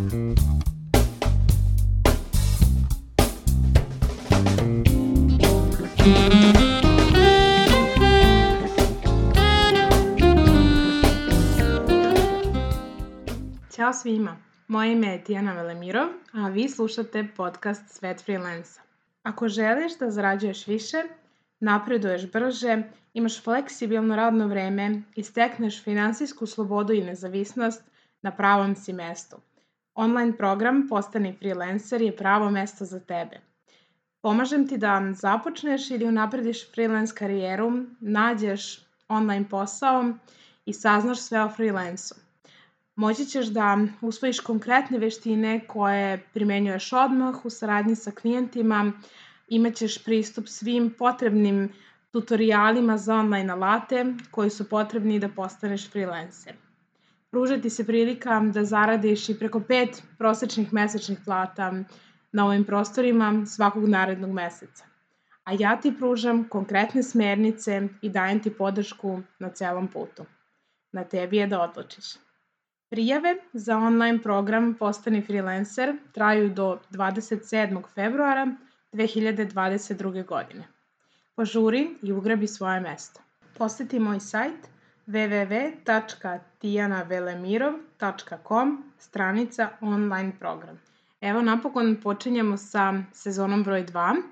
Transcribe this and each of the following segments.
Ćao svima, moje ime je Tijana Velemirov, a vi slušate podcast Svet freelansa. Ako želiš da zarađuješ više, napreduješ brže, imaš fleksibilno radno vreme i stekneš finansijsku slobodu i nezavisnost, na pravom si mestu. Online program Postani freelancer je pravo mesto za tebe. Pomažem ti da započneš ili unaprediš freelance karijeru, nađeš online posao i saznaš sve o freelansu. Moći ćeš da usvojiš konkretne veštine koje primenjuješ odmah u saradnji sa klijentima, imaćeš pristup svim potrebnim tutorijalima za online alate koji su potrebni da postaneš freelancer. Pružati se prilika da zaradiš i preko pet prosečnih mesečnih plata na ovim prostorima svakog narednog meseca. A ja ti pružam konkretne smernice i dajem ti podršku na celom putu. Na tebi je da odlučiš. Prijave za online program Postani freelancer traju do 27. februara 2022. godine. Požuri i ugrabi svoje mesto. Poseti moj sajt www.tijanavelemirov.com stranica online program. Evo napokon počinjemo sa sezonom broj 2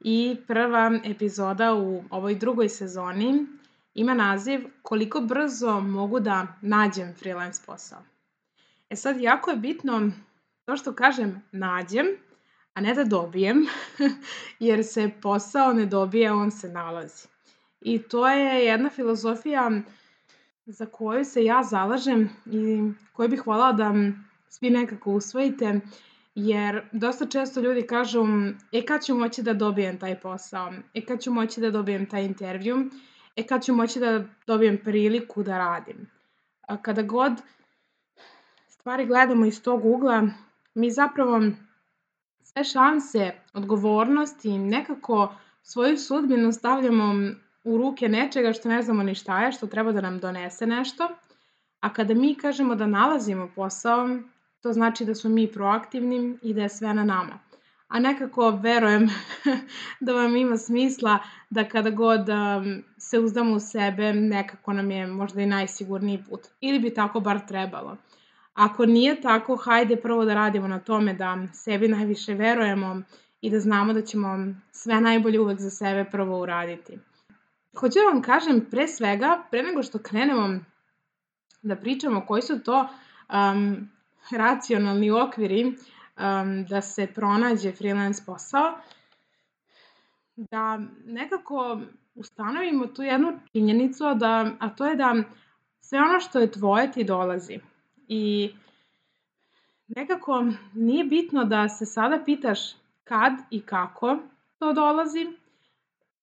i prva epizoda u ovoj drugoj sezoni ima naziv Koliko brzo mogu da nađem freelance posao. E sad, jako je bitno to što kažem nađem, a ne da dobijem, jer se posao ne dobije, on se nalazi. I to je jedna filozofija za koju se ja zalažem i koju bih volala da svi nekako usvojite, jer dosta često ljudi kažu e kad ću moći da dobijem taj posao, e kad ću moći da dobijem taj intervju, e kad ću moći da dobijem priliku da radim. A kada god stvari gledamo iz tog ugla, mi zapravo sve šanse, odgovornost i nekako svoju sudbinu stavljamo u ruke nečega što ne znamo ni šta je, što treba da nam donese nešto. A kada mi kažemo da nalazimo posao, to znači da smo mi proaktivni i da je sve na nama. A nekako verujem da vam ima smisla da kada god um, se uzdamo u sebe, nekako nam je možda i najsigurniji put. Ili bi tako bar trebalo. Ako nije tako, hajde prvo da radimo na tome da sebi najviše verujemo i da znamo da ćemo sve najbolje uvek za sebe prvo uraditi. Hoću da vam kažem pre svega, pre nego što krenemo da pričamo koji su to um, racionalni okviri um, da se pronađe freelance posao, da nekako ustanovimo tu jednu činjenicu, da, a to je da sve ono što je tvoje ti dolazi. I nekako nije bitno da se sada pitaš kad i kako to dolazi,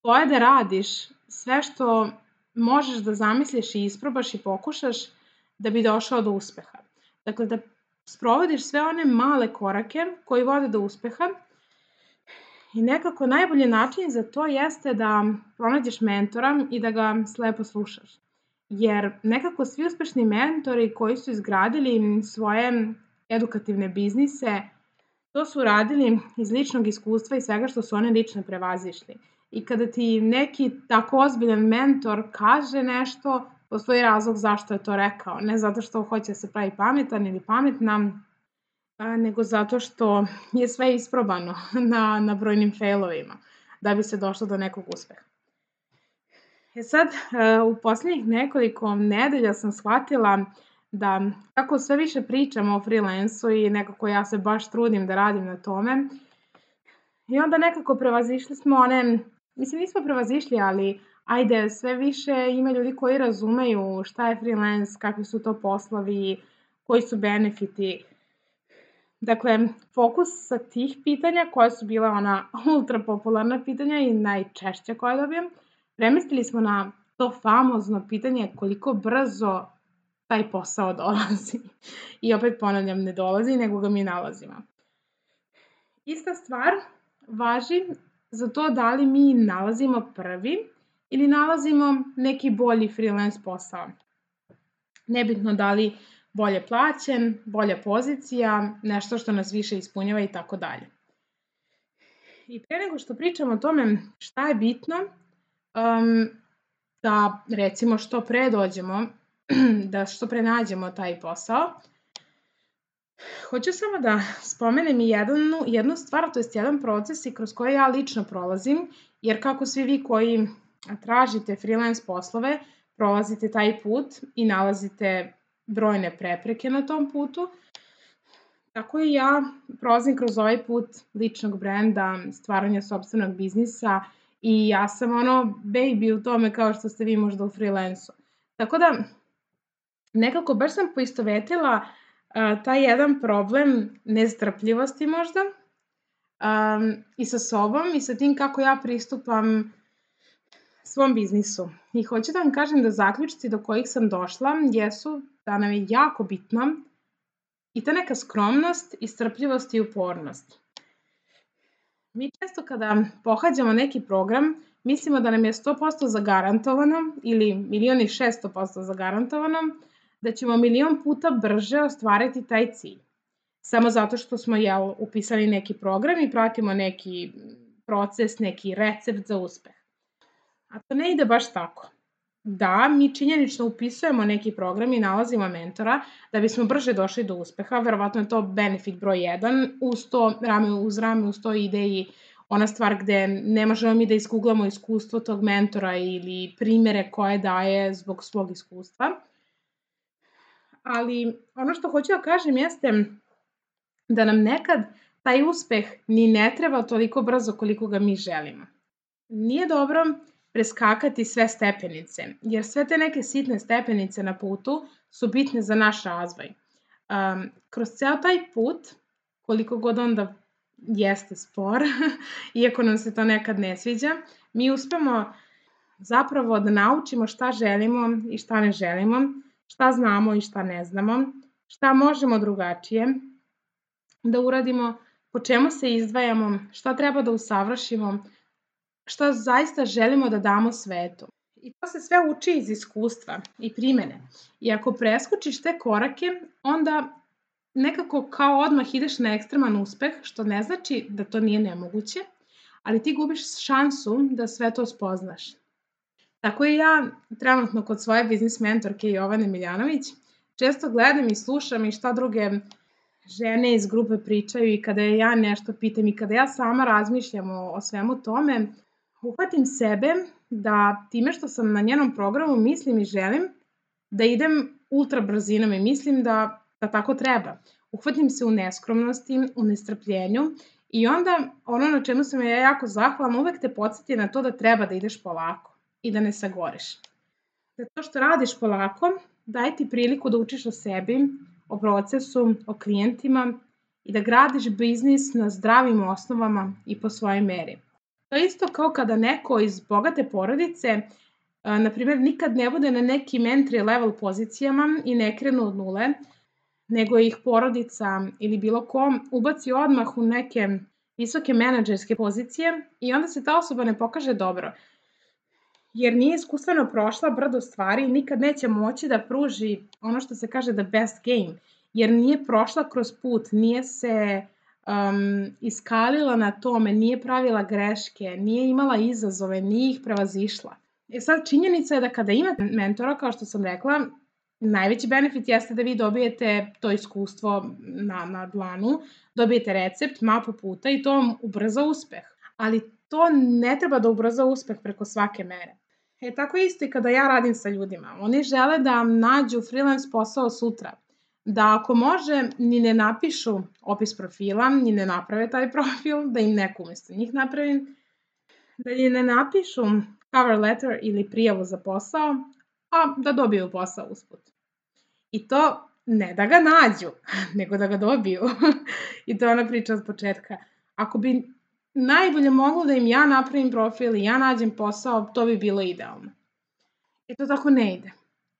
to je da radiš sve što možeš da zamisliš i isprobaš i pokušaš da bi došao do uspeha. Dakle, da sprovodiš sve one male korake koji vode do uspeha i nekako najbolji način za to jeste da pronađeš mentora i da ga slepo slušaš. Jer nekako svi uspešni mentori koji su izgradili svoje edukativne biznise, to su radili iz ličnog iskustva i svega što su one lično prevazišli. I kada ti neki tako ozbiljan mentor kaže nešto, postoji razlog zašto je to rekao. Ne zato što hoće da se pravi pametan ili pametna, nego zato što je sve isprobano na, na brojnim failovima da bi se došlo do nekog uspeha. E sad, e, u poslednjih nekoliko nedelja sam shvatila da kako sve više pričamo o freelansu i nekako ja se baš trudim da radim na tome, i onda nekako prevazišli smo one, mislim nismo prevazišli, ali ajde, sve više ima ljudi koji razumeju šta je freelance, kakvi su to poslovi, koji su benefiti. Dakle, fokus sa tih pitanja, koja su bila ona ultra popularna pitanja i najčešća koja dobijem, premestili smo na to famozno pitanje koliko brzo taj posao dolazi. I opet ponavljam, ne dolazi, nego ga mi nalazimo. Ista stvar važi za to da li mi nalazimo prvi ili nalazimo neki bolji freelance posao. Nebitno da li bolje plaćen, bolja pozicija, nešto što nas više ispunjava i tako dalje. I pre nego što pričamo o tome šta je bitno, um, da recimo što pre dođemo, da što pre nađemo taj posao, Hoću samo da spomenem i jednu, jednu stvar, to je jedan proces i kroz koji ja lično prolazim, jer kako svi vi koji tražite freelance poslove, prolazite taj put i nalazite brojne prepreke na tom putu, tako i ja prolazim kroz ovaj put ličnog brenda, stvaranja sobstvenog biznisa i ja sam ono baby u tome kao što ste vi možda u freelansu. Tako da nekako baš sam poistovetila taj jedan problem nestrpljivosti možda um, i sa sobom i sa tim kako ja pristupam svom biznisu. I hoću da vam kažem da zaključci do kojih sam došla jesu da nam je jako bitno i ta neka skromnost, strpljivost i upornost. Mi često kada pohađamo neki program, mislimo da nam je 100% zagarantovano ili milion i 600% zagarantovano, da ćemo milion puta brže ostvariti taj cilj. Samo zato što smo jel, upisali neki program i pratimo neki proces, neki recept za uspeh. A to ne ide baš tako. Da, mi činjenično upisujemo neki program i nalazimo mentora da bismo brže došli do uspeha, verovatno je to benefit broj 1, uz to rame uz rame, uz to ide i ona stvar gde ne možemo mi da iskuglamo iskustvo tog mentora ili primere koje daje zbog svog iskustva ali ono što hoću da kažem jeste da nam nekad taj uspeh ni ne treba toliko brzo koliko ga mi želimo. Nije dobro preskakati sve stepenice, jer sve te neke sitne stepenice na putu su bitne za naš razvoj. Um, kroz ceo taj put, koliko god onda jeste spor, iako nam se to nekad ne sviđa, mi uspemo zapravo da naučimo šta želimo i šta ne želimo, šta znamo i šta ne znamo, šta možemo drugačije da uradimo, po čemu se izdvajamo, šta treba da usavršimo, šta zaista želimo da damo svetu. I to se sve uči iz iskustva i primene. I ako preskočiš te korake, onda nekako kao odmah ideš na ekstreman uspeh, što ne znači da to nije nemoguće, ali ti gubiš šansu da sve to spoznaš. Tako i ja trenutno kod svoje biznis mentorke Jovane Miljanović često gledam i slušam i šta druge žene iz grupe pričaju i kada ja nešto pitam i kada ja sama razmišljam o, o svemu tome, uhvatim sebe da time što sam na njenom programu mislim i želim da idem ultra brzinom i mislim da, da tako treba. Uhvatim se u neskromnosti, u nestrpljenju i onda ono na čemu sam ja jako zahvalna uvek te podsjeti na to da treba da ideš polako i da ne sagoreš. Da to što radiš polako, daj ti priliku da učiš o sebi, o procesu, o klijentima i da gradiš biznis na zdravim osnovama i po svojoj meri. To je isto kao kada neko iz bogate porodice, na primjer, nikad ne bude na nekim entry level pozicijama i ne krenu od nule, nego ih porodica ili bilo ko ubaci odmah u neke visoke menadžerske pozicije i onda se ta osoba ne pokaže dobro jer nije iskustveno prošla brdo stvari i nikad neće moći da pruži ono što se kaže the best game, jer nije prošla kroz put, nije se um, iskalila na tome, nije pravila greške, nije imala izazove, nije ih prevazišla. E sad, činjenica je da kada imate mentora, kao što sam rekla, najveći benefit jeste da vi dobijete to iskustvo na, na dlanu, dobijete recept, mapu puta i to vam ubrza uspeh. Ali to ne treba da ubrza uspeh preko svake mere. E tako isto i kada ja radim sa ljudima. Oni žele da nađu freelance posao sutra. Da ako može, ni ne napišu opis profila, ni ne naprave taj profil, da im neko umesto njih napravi, da ni ne napišu cover letter ili prijavu za posao, a da dobiju posao usput. I to ne da ga nađu, nego da ga dobiju. I to je ona priča od početka. Ako bi najbolje moglo da im ja napravim profil i ja nađem posao, to bi bilo idealno. I to tako ne ide.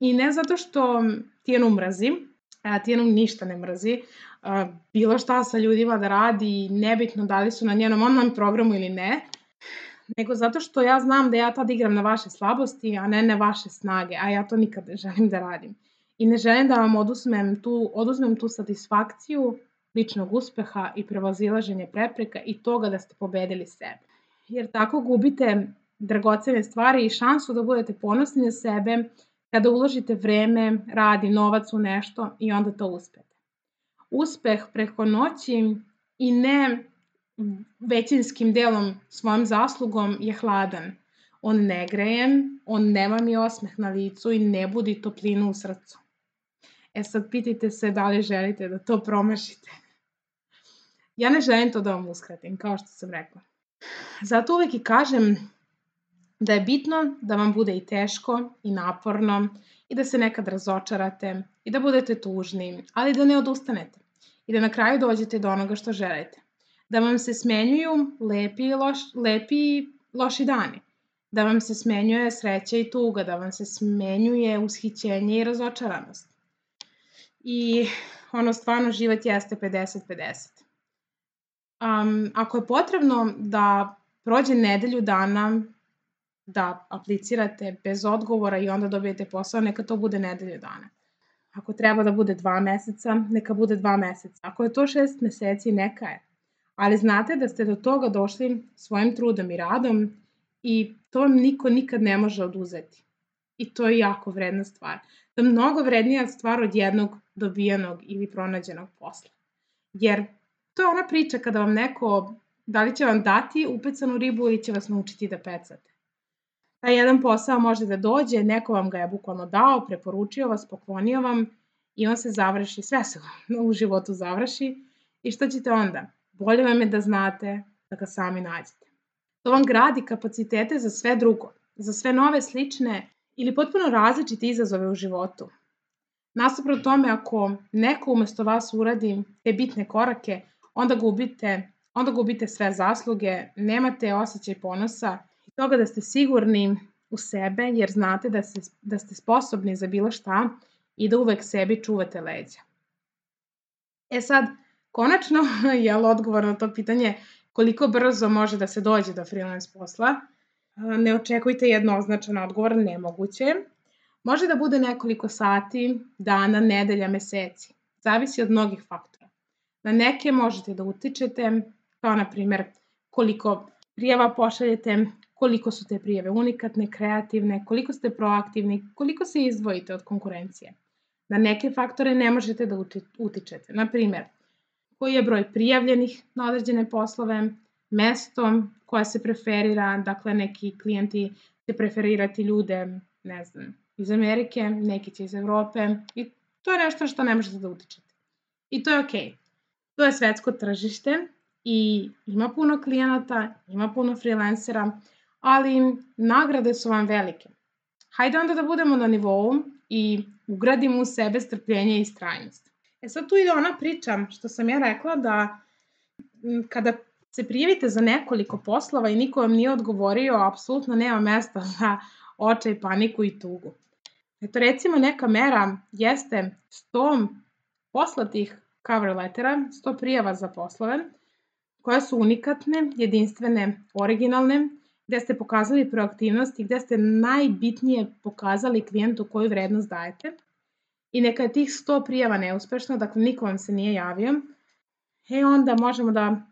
I ne zato što Tijanu mrazi, a Tijanu ništa ne mrazi, a, bilo šta sa ljudima da radi, nebitno da li su na njenom online programu ili ne, nego zato što ja znam da ja tad igram na vaše slabosti, a ne na vaše snage, a ja to nikad ne želim da radim. i ne želim da vam oduzmem tu, oduzmem tu satisfakciju ličnog uspeha i prevazilaženje prepreka i toga da ste pobedili sebe. Jer tako gubite dragocene stvari i šansu da budete ponosni na sebe kada uložite vreme, rad i novac u nešto i onda to uspete. Uspeh preko noći i ne većinskim delom svojom zaslugom je hladan. On ne greje, on nema mi osmeh na licu i ne budi toplinu u srcu. E sad pitajte se da li želite da to promašite. Ja ne želim to da vam uskratim, kao što sam rekla. Zato uvek i kažem da je bitno da vam bude i teško i naporno i da se nekad razočarate i da budete tužni, ali da ne odustanete i da na kraju dođete do onoga što želite. Da vam se smenjuju lepi i, loš, lepi i loši dani. Da vam se smenjuje sreća i tuga, da vam se smenjuje ushićenje i razočaranost. I ono stvarno život jeste 50-50. Um, ako je potrebno da prođe nedelju dana da aplicirate bez odgovora i onda dobijete posao, neka to bude nedelju dana. Ako treba da bude dva meseca, neka bude dva meseca. Ako je to šest meseci, neka je. Ali znate da ste do toga došli svojim trudom i radom i to vam niko nikad ne može oduzeti. I to je jako vredna stvar. To je mnogo vrednija stvar od jednog dobijenog ili pronađenog posla. Jer to je ona priča kada vam neko, da li će vam dati upecanu ribu ili će vas naučiti da pecate. Taj jedan posao može da dođe, neko vam ga je bukvalno dao, preporučio vas, poklonio vam i on se završi, sve se u životu završi i šta ćete onda? Bolje vam je da znate da ga sami nađete. To vam gradi kapacitete za sve drugo, za sve nove slične ili potpuno različite izazove u životu. Nasoprot tome, ako neko umesto vas uradi te bitne korake, onda gubite, onda gubite sve zasluge, nemate osjećaj ponosa toga da ste sigurni u sebe jer znate da, se, da ste sposobni za bilo šta i da uvek sebi čuvate leđa. E sad, konačno je odgovor na to pitanje koliko brzo može da se dođe do freelance posla. Ne očekujte jednoznačan odgovor, nemoguće. Može da bude nekoliko sati, dana, nedelja, meseci. Zavisi od mnogih faktora. Na neke možete da utičete, kao na primer koliko prijava pošaljete, koliko su te prijeve unikatne, kreativne, koliko ste proaktivni, koliko se izdvojite od konkurencije. Na neke faktore ne možete da utičete. Na primer, koji je broj prijavljenih na određene poslove, mesto koje se preferira, dakle neki klijenti će preferirati ljude, ne znam, iz Amerike, neki će iz Evrope i to je nešto što ne možete da utičete. I to je okej. Okay. To je svetsko tržište i ima puno klijenata, ima puno freelancera, ali nagrade su vam velike. Hajde onda da budemo na nivou i ugradimo u sebe strpljenje i strajnost. E sad tu ide ona priča što sam ja rekla da kada se prijavite za nekoliko poslova i niko vam nije odgovorio, apsolutno nema mesta za očaj, paniku i tugu. Eto recimo neka mera jeste 100 poslatih cover lettera, 100 prijava za poslove, koje su unikatne, jedinstvene, originalne, gde ste pokazali proaktivnost i gde ste najbitnije pokazali klijentu koju vrednost dajete. I neka je tih 100 prijava neuspešno, dakle niko vam se nije javio, e onda možemo da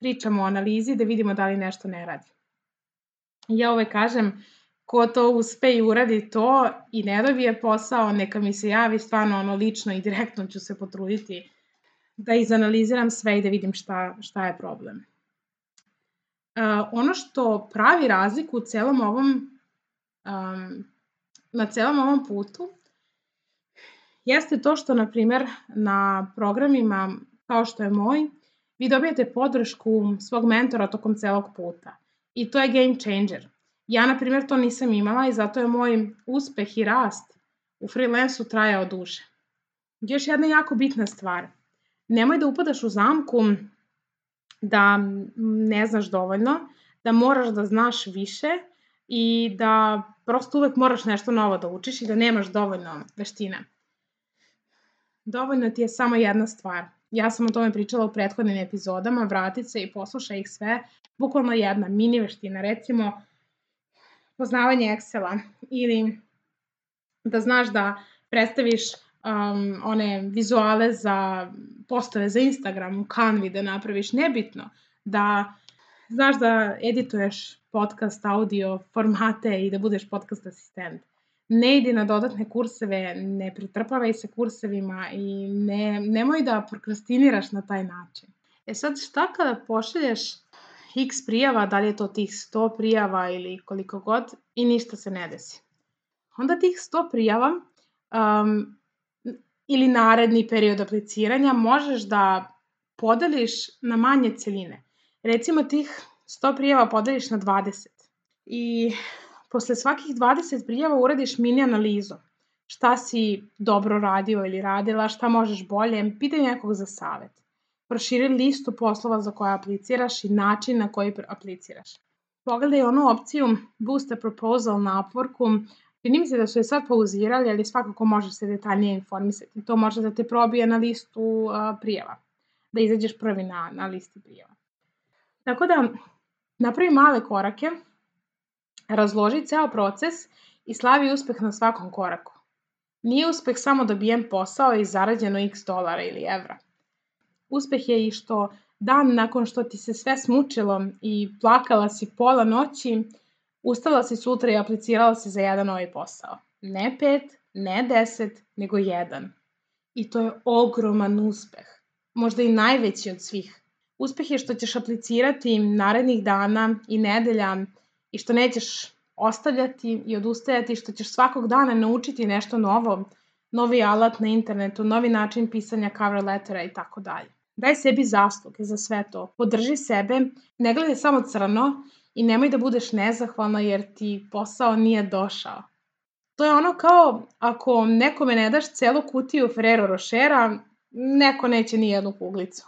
pričamo o analizi, da vidimo da li nešto ne radi. Ja uvek kažem, ko to uspe i uradi to i ne dobije posao, neka mi se javi stvarno ono lično i direktno ću se potruditi da izanaliziram sve i da vidim šta, šta je problem. Uh, ono što pravi razliku u celom ovom, um, na celom ovom putu jeste to što, na primer, na programima kao što je moj, vi dobijete podršku svog mentora tokom celog puta. I to je game changer. Ja, na primjer, to nisam imala i zato je moj uspeh i rast u freelansu trajao duže. Još jedna jako bitna stvar. Nemoj da upadaš u zamku da ne znaš dovoljno, da moraš da znaš više i da prosto uvek moraš nešto novo da učiš i da nemaš dovoljno veština. Dovoljno ti je samo jedna stvar. Ja sam o tome pričala u prethodnim epizodama, vratit se i poslušaj ih sve. Bukvalno jedna mini veština, recimo poznavanje Excela ili da znaš da predstaviš um, one vizuale za postave za Instagram, u Canvi da napraviš, nebitno. Da znaš da edituješ podcast, audio, formate i da budeš podcast asistent. Ne idi na dodatne kurseve, ne pritrpavaj se kursevima i ne, nemoj da prokrastiniraš na taj način. E sad, šta kada pošalješ x prijava, da li je to tih 100 prijava ili koliko god, i ništa se ne desi. Onda tih 100 prijava um, ili naredni period apliciranja možeš da podeliš na manje celine. Recimo tih 100 prijava podeliš na 20 i posle svakih 20 prijava uradiš mini analizu. Šta si dobro radio ili radila, šta možeš bolje, pitaj nekog za savet. Proširi listu poslova za koje apliciraš i način na koji apliciraš. Pogledaj onu opciju Boost a Proposal na Upworku, Čini mi se da su je sad pauzirali, ali svakako možeš se detaljnije informisati. To može da te probije na listu uh, prijava, da izađeš prvi na, na listi prijava. Tako da, napravi male korake, razloži ceo proces i slavi uspeh na svakom koraku. Nije uspeh samo dobijen posao i zarađeno x dolara ili evra. Uspeh je i što dan nakon što ti se sve smučilo i plakala si pola noći, Ustala si sutra i aplicirala se za jedan novi posao. Ne pet, ne deset, nego jedan. I to je ogroman uspeh. Možda i najveći od svih. Uspeh je što ćeš aplicirati narednih dana i nedelja i što nećeš ostavljati i odustajati, što ćeš svakog dana naučiti nešto novo, novi alat na internetu, novi način pisanja cover lettera i tako dalje. Daj sebi zasluge za sve to. Podrži sebe, ne gledaj samo crno i nemoj da budeš nezahvalna jer ti posao nije došao. To je ono kao ako nekome ne daš celu kutiju Ferrero Rochera, neko neće ni jednu kuglicu.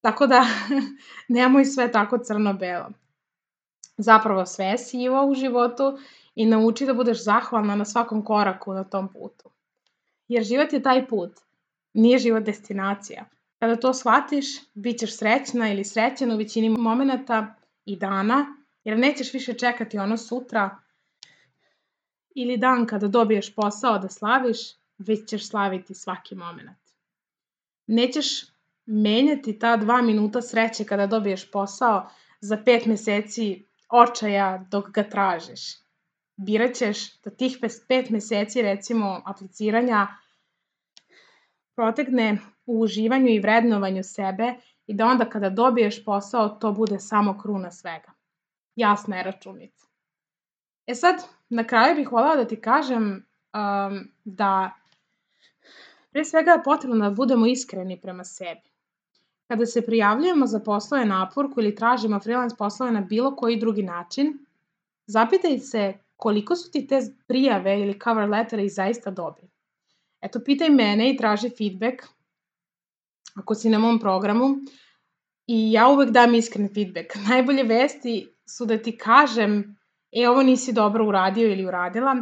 Tako da nemoj sve tako crno-belo. Zapravo sve je sivo u životu i nauči da budeš zahvalna na svakom koraku na tom putu. Jer život je taj put, nije život destinacija. Kada to shvatiš, bit ćeš srećna ili srećen u većini momenta i dana jer nećeš više čekati ono sutra ili dan kada dobiješ posao da slaviš, već ćeš slaviti svaki moment. Nećeš menjati ta dva minuta sreće kada dobiješ posao za pet meseci očaja dok ga tražiš. Biraćeš da tih pet meseci, recimo, apliciranja protegne u uživanju i vrednovanju sebe i da onda kada dobiješ posao to bude samo kruna svega jasna je računica. E sad, na kraju bih voljela da ti kažem um, da pre svega je potrebno da budemo iskreni prema sebi. Kada se prijavljujemo za poslove na Upworku ili tražimo freelance poslove na bilo koji drugi način, zapitaj se koliko su ti te prijave ili cover lettere i zaista dobri. Eto, pitaj mene i traži feedback ako si na mom programu i ja uvek dam iskren feedback. Najbolje vesti su da ti kažem, e, ovo nisi dobro uradio ili uradila,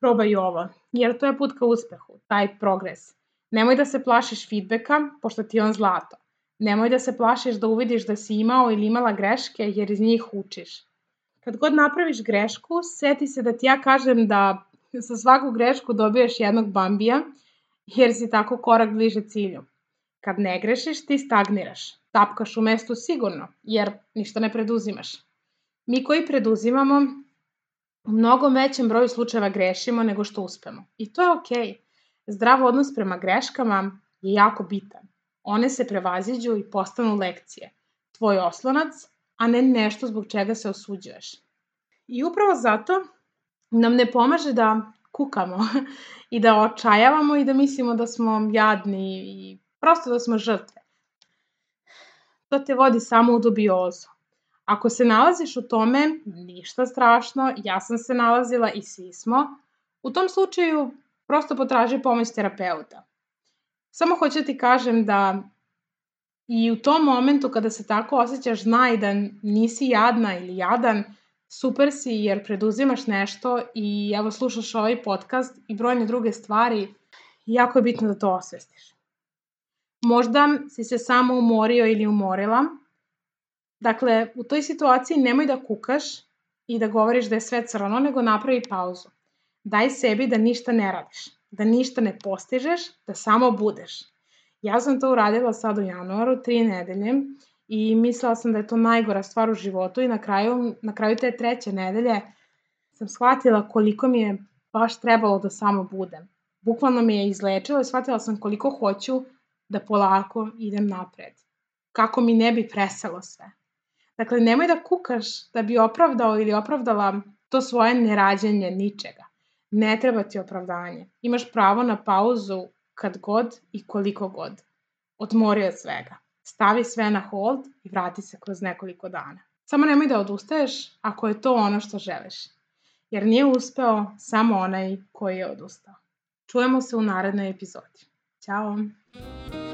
probaj ovo, jer to je put ka uspehu, taj progres. Nemoj da se plašiš feedbacka, pošto ti je on zlato. Nemoj da se plašiš da uvidiš da si imao ili imala greške, jer iz njih učiš. Kad god napraviš grešku, seti se da ti ja kažem da sa svaku grešku dobiješ jednog bambija, jer si tako korak bliže cilju. Kad ne grešiš, ti stagniraš tapkaš u mestu sigurno, jer ništa ne preduzimaš. Mi koji preduzimamo, u mnogo većem broju slučajeva grešimo nego što uspemo. I to je okej. Okay. Zdrav odnos prema greškama je jako bitan. One se prevaziđu i postanu lekcije. Tvoj oslonac, a ne nešto zbog čega se osuđuješ. I upravo zato nam ne pomaže da kukamo i da očajavamo i da mislimo da smo jadni i prosto da smo žrtve to te vodi samo u dubiozu. Ako se nalaziš u tome, ništa strašno, ja sam se nalazila i svi smo, u tom slučaju prosto potraži pomoć terapeuta. Samo hoću da ti kažem da i u tom momentu kada se tako osjećaš, znaj da nisi jadna ili jadan, super si jer preduzimaš nešto i evo slušaš ovaj podcast i brojne druge stvari, jako je bitno da to osvestiš. Možda si se samo umorio ili umorila. Dakle, u toj situaciji nemoj da kukaš i da govoriš da je sve crno, nego napravi pauzu. Daj sebi da ništa ne radiš. da ništa ne postižeš, da samo budeš. Ja sam to uradila sad u januaru, tri nedelje, i mislila sam da je to najgora stvar u životu i na kraju, na kraju te treće nedelje sam shvatila koliko mi je baš trebalo da samo budem. Bukvalno mi je izlečilo i shvatila sam koliko hoću da polako idem napred. Kako mi ne bi preselo sve. Dakle, nemoj da kukaš da bi opravdao ili opravdala to svoje nerađenje ničega. Ne treba ti opravdanje. Imaš pravo na pauzu kad god i koliko god. Odmori od svega. Stavi sve na hold i vrati se kroz nekoliko dana. Samo nemoj da odustaješ ako je to ono što želiš. Jer nije uspeo samo onaj koji je odustao. Čujemo se u narednoj epizodi. 加油！